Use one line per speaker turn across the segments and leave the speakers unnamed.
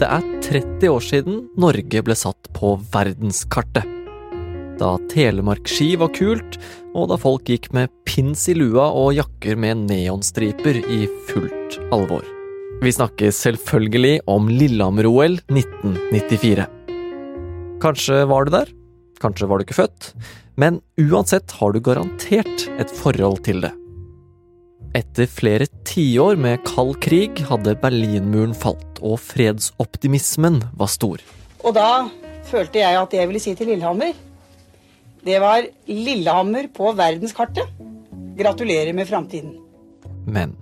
Det er 30 år siden Norge ble satt på verdenskartet. Da telemarkski var kult, og da folk gikk med pins i lua og jakker med neonstriper i fullt alvor. Vi snakker selvfølgelig om Lillehammer-OL 1994. Kanskje var du der, kanskje var du ikke født, men uansett har du garantert et forhold til det. Etter flere tiår med kald krig hadde Berlinmuren falt, og fredsoptimismen var stor.
Og da følte jeg at det jeg ville si til Lillehammer, det var Lillehammer på verdenskartet. Gratulerer med framtiden.
Men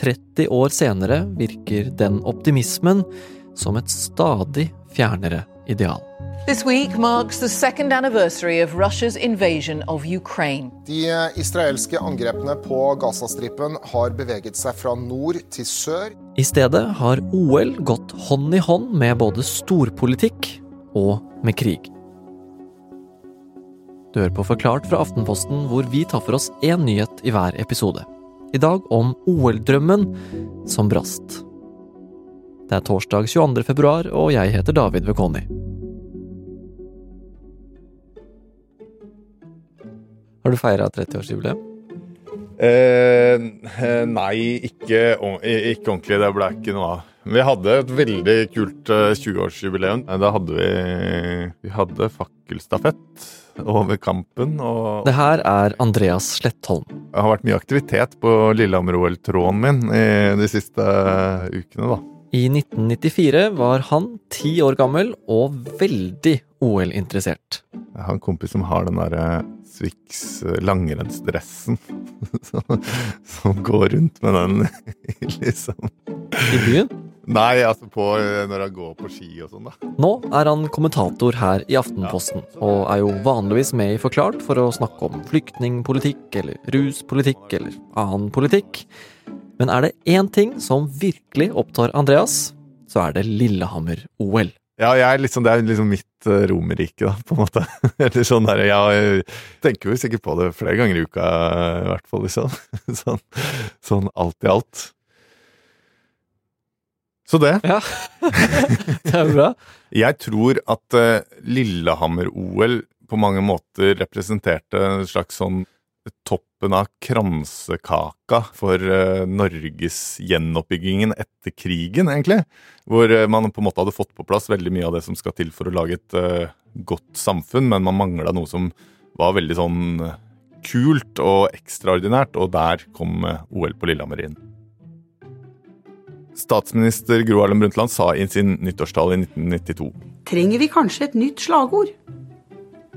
30 år senere virker den optimismen som et stadig fjernere ideal.
This week marks the second anniversary of Russia's invasion of Ukraine.
De israelske angrepene på Gazastripen har beveget seg fra nord til sør.
I stedet har OL gått hånd i hånd med både storpolitikk og med krig. Du hører på Forklart fra Aftenposten, hvor vi tar for oss én nyhet i hver episode. I dag om OL-drømmen som brast. Det er torsdag 22. februar, og jeg heter David Vekoni. Har du feira 30-årsjubileum?
Eh, nei, ikke, ikke, ordentlig. Det ble ikke noe av. Vi hadde et veldig kult 20-årsjubileum. Da hadde vi, vi hadde fakkelstafett over kampen. Og
det her er Andreas Slettholm.
Det har vært mye aktivitet på Lillehammer-OL-tråden min i de siste ukene, da.
I 1994 var han ti år gammel og veldig OL-interessert.
Jeg har en kompis som har den derre Swix eh, langrennsdressen. som går rundt med den, liksom.
I byen?
Nei, altså på, eh, når han går på ski og sånn, da.
Nå er han kommentator her i Aftenposten, og er jo vanligvis med i Forklart for å snakke om flyktningpolitikk eller ruspolitikk eller annen politikk. Men er det én ting som virkelig opptar Andreas, så er det Lillehammer-OL.
Ja, jeg, liksom, det er liksom mitt uh, Romerrike, da, på en måte. Eller sånn der, Jeg tenker jo sikkert på det flere ganger i uka, i hvert fall, liksom. Sånn, sånn alt i alt. Så det.
Ja, det er bra.
jeg tror at uh, Lillehammer-OL på mange måter representerte en slags sånn toppen av kransekaka for uh, Norges gjenoppbyggingen etter krigen, egentlig. Hvor uh, man på en måte hadde fått på plass veldig mye av det som skal til for å lage et uh, godt samfunn, men man mangla noe som var veldig sånn kult og ekstraordinært, og der kom OL på Lillehammer inn. Statsminister Gro Harlem Brundtland sa i sin nyttårstale i 1992
Trenger vi kanskje et nytt slagord?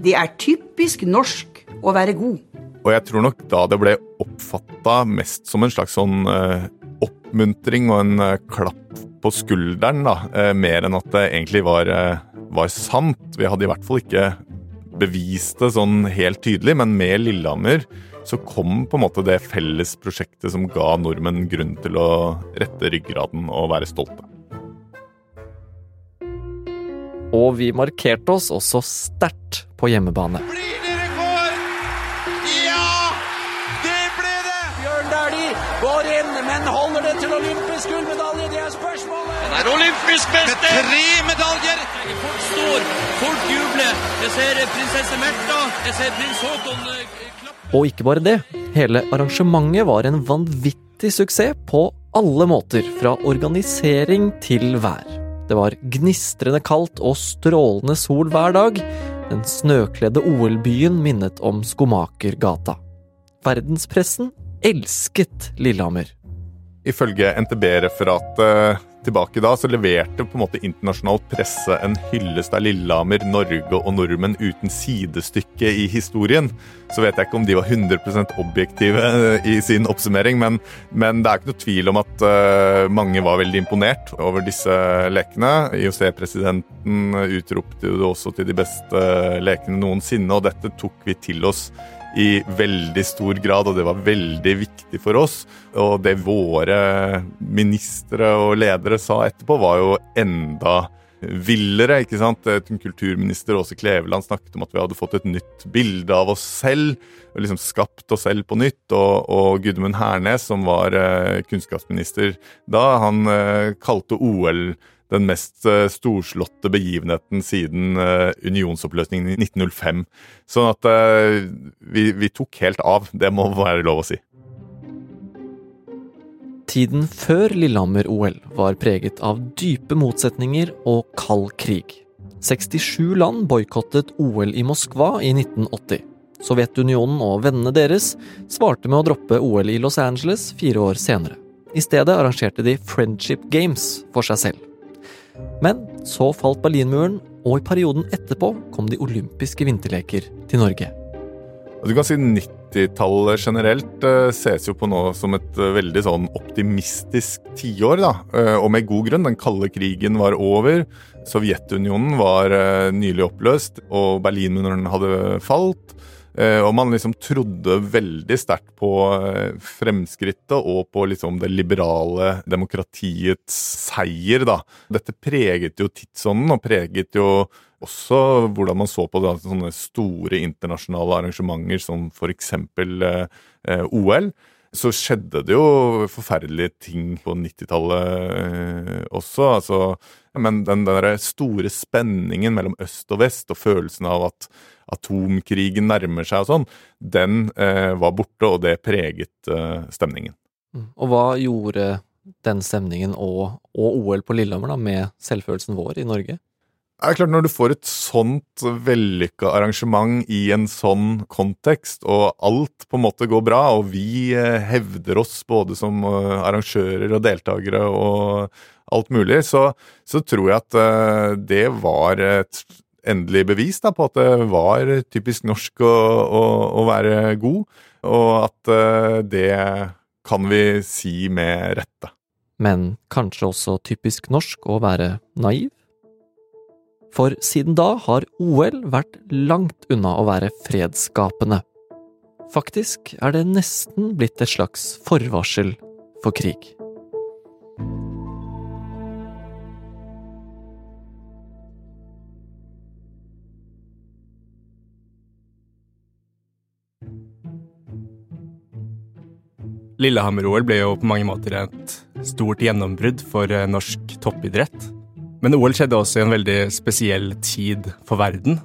Det er typisk norsk å være god.
Og jeg tror nok da det ble oppfatta mest som en slags sånn uh, oppmuntring og en uh, klapp på skulderen, da. Uh, mer enn at det egentlig var, var, sant. Vi hadde i hvert fall ikke bevist det sånn helt tydelig, men med Lillehammer så kom på en måte det felles prosjektet som ga nordmenn grunn til å rette ryggraden og være stolte.
Og vi markerte oss også sterkt på hjemmebane.
men olympisk gullmedalje? Det er spørsmålet!
Han er olympisk mester!
Med tre medaljer!
Folk står, folk jubler. Jeg ser prinsesse Märtha, jeg ser prins Haakon eh, klappe.
Og ikke bare det. Hele arrangementet var en vanvittig suksess på alle måter, fra organisering til vær. Det var gnistrende kaldt og strålende sol hver dag. Den snøkledde OL-byen minnet om Skomakergata. Verdenspressen elsket Lillehammer.
Ifølge NTB-referatet tilbake da, så leverte på en måte internasjonal presse en hyllest av Lillehammer, Norge og nordmenn uten sidestykke i historien. Så vet jeg ikke om de var 100% objektive i sin oppsummering, men, men, det er ikke noe tvil om at uh, mange var veldig imponert over disse lekene. IOC-presidenten utropte jo det også til de beste lekene noensinne, og dette tok vi til oss i veldig stor grad, og det var veldig viktig for oss. Og det våre ministre og ledere sa etterpå, var jo enda villere. ikke sant? Kulturminister Åse Kleveland snakket om at vi hadde fått et nytt bilde av oss selv. og liksom Skapt oss selv på nytt. Og, og Gudmund Hernes, som var eh, kunnskapsminister da, han eh, kalte OL den mest eh, storslåtte begivenheten siden eh, unionsoppløsningen i 1905. Sånn at eh, vi, vi tok helt av. Det må være lov å si.
Tiden før Lillehammer-OL var preget av dype motsetninger og kald krig. 67 land boikottet OL i Moskva i 1980. Sovjetunionen og vennene deres svarte med å droppe OL i Los Angeles fire år senere. I stedet arrangerte de Friendship Games for seg selv. Men så falt Berlinmuren, og i perioden etterpå kom de olympiske vinterleker til Norge.
Du kan si 90-tallet generelt uh, ses jo på nå som et uh, veldig sånn optimistisk tiår, da. Uh, og med god grunn. Den kalde krigen var over. Sovjetunionen var nylig oppløst, og Berlinmuren hadde falt. Eh, og man liksom trodde veldig sterkt på eh, fremskrittet og på liksom det liberale demokratiets seier, da. Dette preget jo tidsånden, og preget jo også hvordan man så på da, sånne store internasjonale arrangementer som f.eks. eksempel eh, OL. Så skjedde det jo forferdelige ting på 90-tallet eh, også. altså men den der store spenningen mellom øst og vest, og følelsen av at atomkrigen nærmer seg og sånn, den eh, var borte, og det preget eh, stemningen.
Mm. Og hva gjorde den stemningen og, og OL på Lillehammer da, med selvfølelsen vår i Norge?
Det er klart Når du får et sånt vellykka arrangement i en sånn kontekst, og alt på en måte går bra, og vi eh, hevder oss både som eh, arrangører og deltakere og alt mulig, så, så tror jeg at uh, det var et endelig bevis da, på at det var typisk norsk å, å, å være god, og at uh, det kan vi si med rette.
Men kanskje også typisk norsk å være naiv? For siden da har OL vært langt unna å være fredsskapende. Faktisk er det nesten blitt et slags forvarsel for krig.
Lillehammer-OL ble jo på mange måter et stort gjennombrudd for eh, norsk toppidrett. Men OL skjedde også i en veldig spesiell tid for verden.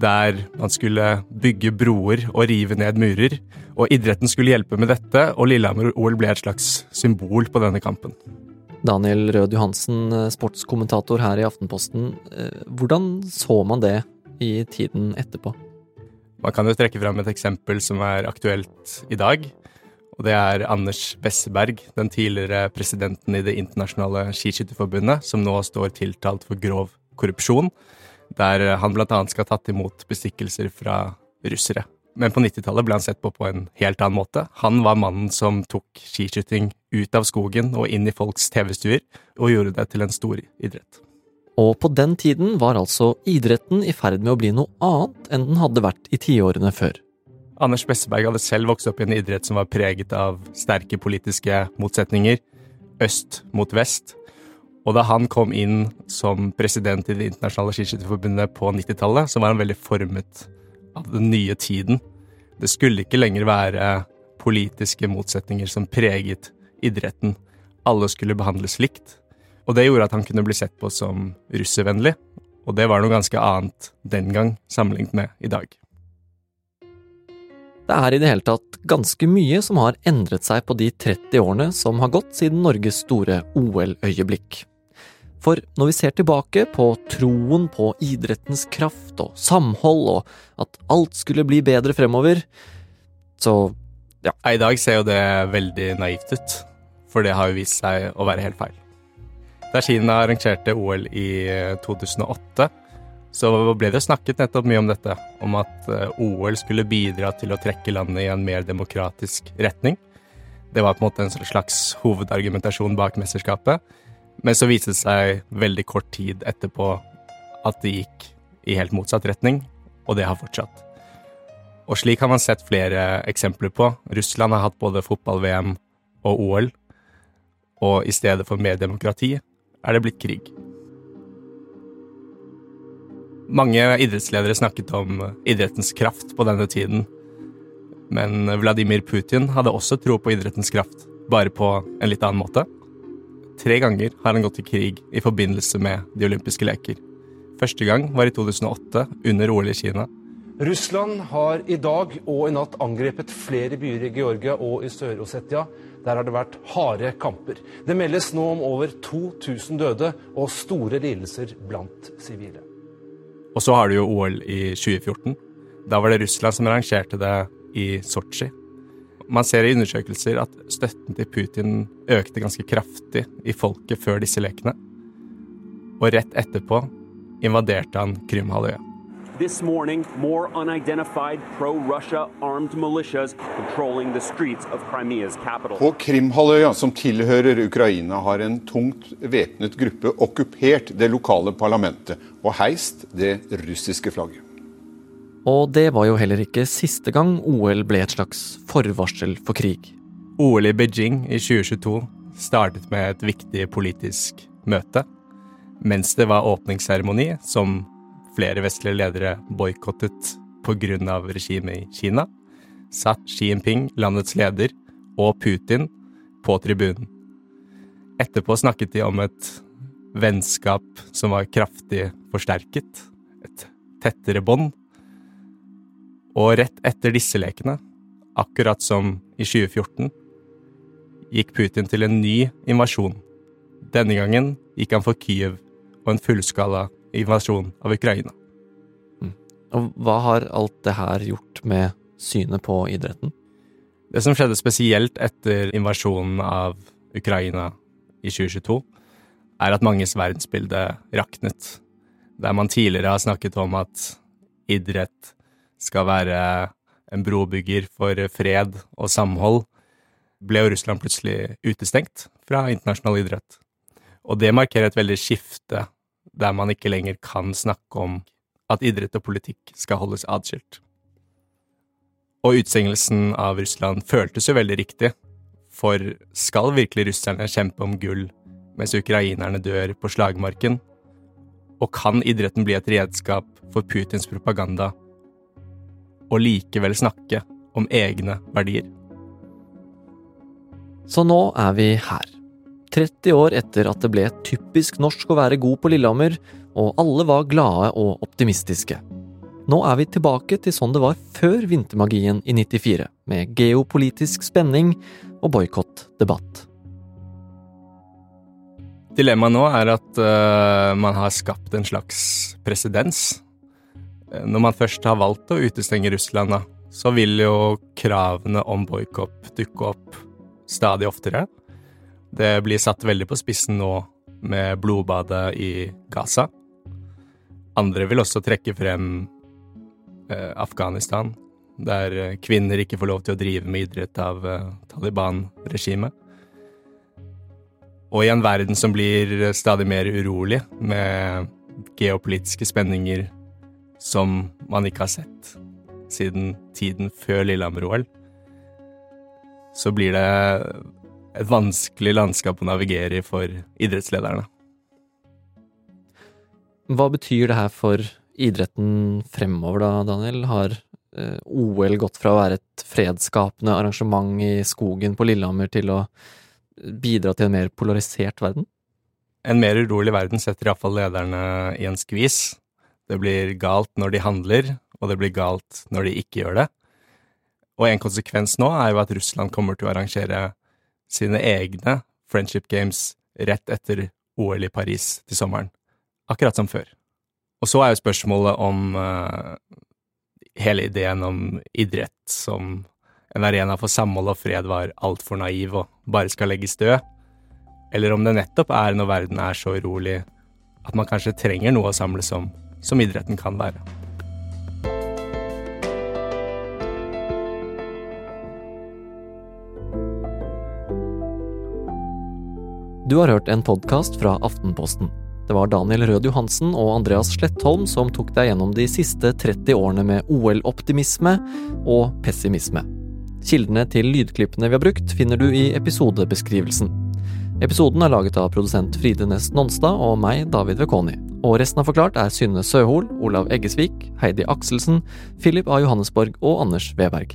Der man skulle bygge broer og rive ned murer. Og idretten skulle hjelpe med dette, og Lillehammer-OL ble et slags symbol på denne kampen.
Daniel Rød Johansen, eh, sportskommentator her i Aftenposten. Eh, hvordan så man det i tiden etterpå?
Man kan jo trekke fram et eksempel som er aktuelt i dag og det er Anders Besseberg, den tidligere presidenten i Det internasjonale skiskytterforbundet, som nå står tiltalt for grov korrupsjon, der han bl.a. skal ha tatt imot bestikkelser fra russere. Men på 90-tallet ble han sett på på en helt annen måte. Han var mannen som tok skiskyting ut av skogen og inn i folks TV-stuer, og gjorde det til en stor idrett.
Og på den tiden var altså idretten i ferd med å bli noe annet enn den hadde vært i tiårene før.
Anders Besseberg hadde selv vokst opp i en idrett som var preget av sterke politiske motsetninger, øst mot vest. Og da han kom inn som president i Det internasjonale skiskytterforbundet på 90-tallet, så var han veldig formet av den nye tiden. Det skulle ikke lenger være politiske motsetninger som preget idretten. Alle skulle behandles likt. Og det gjorde at han kunne bli sett på som russervennlig. Og det var noe ganske annet den gang sammenlignet med i dag.
Det er i det hele tatt ganske mye som har endret seg på de 30 årene som har gått siden Norges store OL-øyeblikk. For når vi ser tilbake på troen på idrettens kraft og samhold, og at alt skulle bli bedre fremover, så
ja. I dag ser jo det veldig naivt ut, for det har jo vist seg å være helt feil. Da Kina arrangerte OL i 2008, så ble det snakket nettopp mye om dette, om at eh, OL skulle bidra til å trekke landet i en mer demokratisk retning. Det var på en måte en slags hovedargumentasjon bak mesterskapet. Men så viste det seg veldig kort tid etterpå at det gikk i helt motsatt retning, og det har fortsatt. Og slik har man sett flere eksempler på. Russland har hatt både fotball-VM og OL, og i stedet for mer demokrati er det blitt krig. Mange idrettsledere snakket om idrettens kraft på denne tiden. Men Vladimir Putin hadde også tro på idrettens kraft, bare på en litt annen måte. Tre ganger har han gått til krig i forbindelse med de olympiske leker. Første gang var i 2008, under OL i Kina.
Russland har i dag og i natt angrepet flere byer i Georgia og i Sør-Ossetia. Der har det vært harde kamper. Det meldes nå om over 2000 døde og store lidelser blant sivile.
Og så har du jo OL i 2014. Da var det Russland som arrangerte det i Sotsji. Man ser i undersøkelser at støtten til Putin økte ganske kraftig i folket før disse lekene. Og rett etterpå invaderte han Krymhalvøya.
This morning, more unidentified pro-Russia armed militias controlling the streets of Crimea's capital.
På Krimhalvøya, som tilhører Ukraina, har en tungt væpnet gruppe okkupert det lokale parlamentet og heist det russiske flagget.
Og det var jo heller ikke siste gang OL ble et slags forvarsel for krig.
OL i Beijing i 2022 startet med et viktig politisk møte. Mens det var åpningsseremoni, som flere vestlige ledere boikottet pga. regimet i Kina, satt Xi Jinping, landets leder, og Putin på tribunen. Etterpå snakket de om et vennskap som var kraftig forsterket, et tettere bånd og rett etter disse lekene, akkurat som i 2014, gikk Putin til en ny invasjon. Denne gangen gikk han for Kyiv og en fullskala invasjon av Ukraina.
Mm. Og hva har alt det her gjort med synet på idretten?
Det som skjedde spesielt etter invasjonen av Ukraina i 2022, er at manges verdensbilde raknet. Der man tidligere har snakket om at idrett skal være en brobygger for fred og samhold, ble jo Russland plutselig utestengt fra internasjonal idrett. Og det markerer et veldig skifte der man ikke lenger kan snakke om at idrett og politikk skal holdes atskilt. Og utsengelsen av Russland føltes jo veldig riktig, for skal virkelig russerne kjempe om gull mens ukrainerne dør på slagmarken? Og kan idretten bli et redskap for Putins propaganda og likevel snakke om egne verdier.
Så nå er vi her. 30 år etter at det ble typisk norsk å være god på Lillehammer, og alle var glade og optimistiske. Nå er vi tilbake til sånn det var før vintermagien i 94, med geopolitisk spenning og boikottdebatt.
Dilemmaet nå er at uh, man har skapt en slags presedens når man først har valgt å utestenge Russland, da, så vil jo kravene om boikott dukke opp stadig oftere. Det blir satt veldig på spissen nå med blodbadet i Gaza. Andre vil også trekke frem eh, Afghanistan, der kvinner ikke får lov til å drive med idrett av eh, Taliban-regimet. Og i en verden som blir stadig mer urolig, med geopolitiske spenninger som man ikke har sett siden tiden før Lillehammer-OL, så blir det et vanskelig landskap å navigere i for idrettslederne.
Hva betyr det her for idretten fremover, da, Daniel? Har eh, OL gått fra å være et fredsskapende arrangement i skogen på Lillehammer til å bidra til en mer polarisert verden?
En mer urolig verden setter iallfall lederne i en skvis. Det blir galt når de handler, og det blir galt når de ikke gjør det. Og en konsekvens nå er jo at Russland kommer til å arrangere sine egne Friendship Games rett etter OL i Paris til sommeren. Akkurat som før. Og så er jo spørsmålet om uh, hele ideen om idrett som en arena for samhold og fred var altfor naiv og bare skal legges død, eller om det nettopp er når verden er så urolig at man kanskje trenger noe å samles om som idretten kan være.
Du har hørt en podkast fra Aftenposten. Det var Daniel Rød Johansen og Andreas Slettholm som tok deg gjennom de siste 30 årene med OL-optimisme og pessimisme. Kildene til lydklippene vi har brukt, finner du i episodebeskrivelsen. Episoden er laget av produsent Fride Næss Nonstad og meg, David Vekoni. Og resten av Forklart er Synne Søhol, Olav Eggesvik, Heidi Akselsen, Philip A. Johannesborg og Anders Weberg.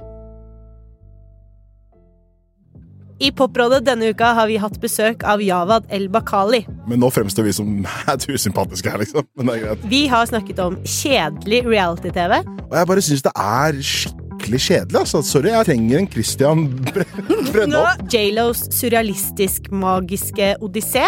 I Poprådet denne uka har vi hatt besøk av Javad El Bakali.
Men nå fremstår vi som mad usympatiske her, liksom. Men det er greit.
Vi har snakket om kjedelig reality-TV.
Og jeg bare syns det er skikkelig kjedelig. altså. Sorry, jeg trenger en Christian Bre Brennholt.
J.Los surrealistisk-magiske odyssé.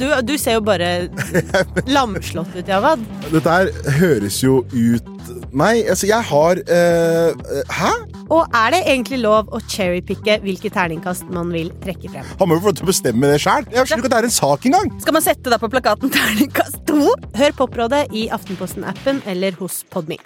Du, du ser jo bare lamslått ut, Javad.
Dette her høres jo ut Nei, altså, jeg har eh, Hæ?
Og er det egentlig lov å cherrypicke hvilke terningkast man vil trekke frem?
Han må jo få lov til å bestemme det sjøl. Jeg skjønner ikke at det er en sak engang.
Skal man sette deg på plakaten terningkast to? Hør Poprådet i Aftenposten-appen eller hos Podme.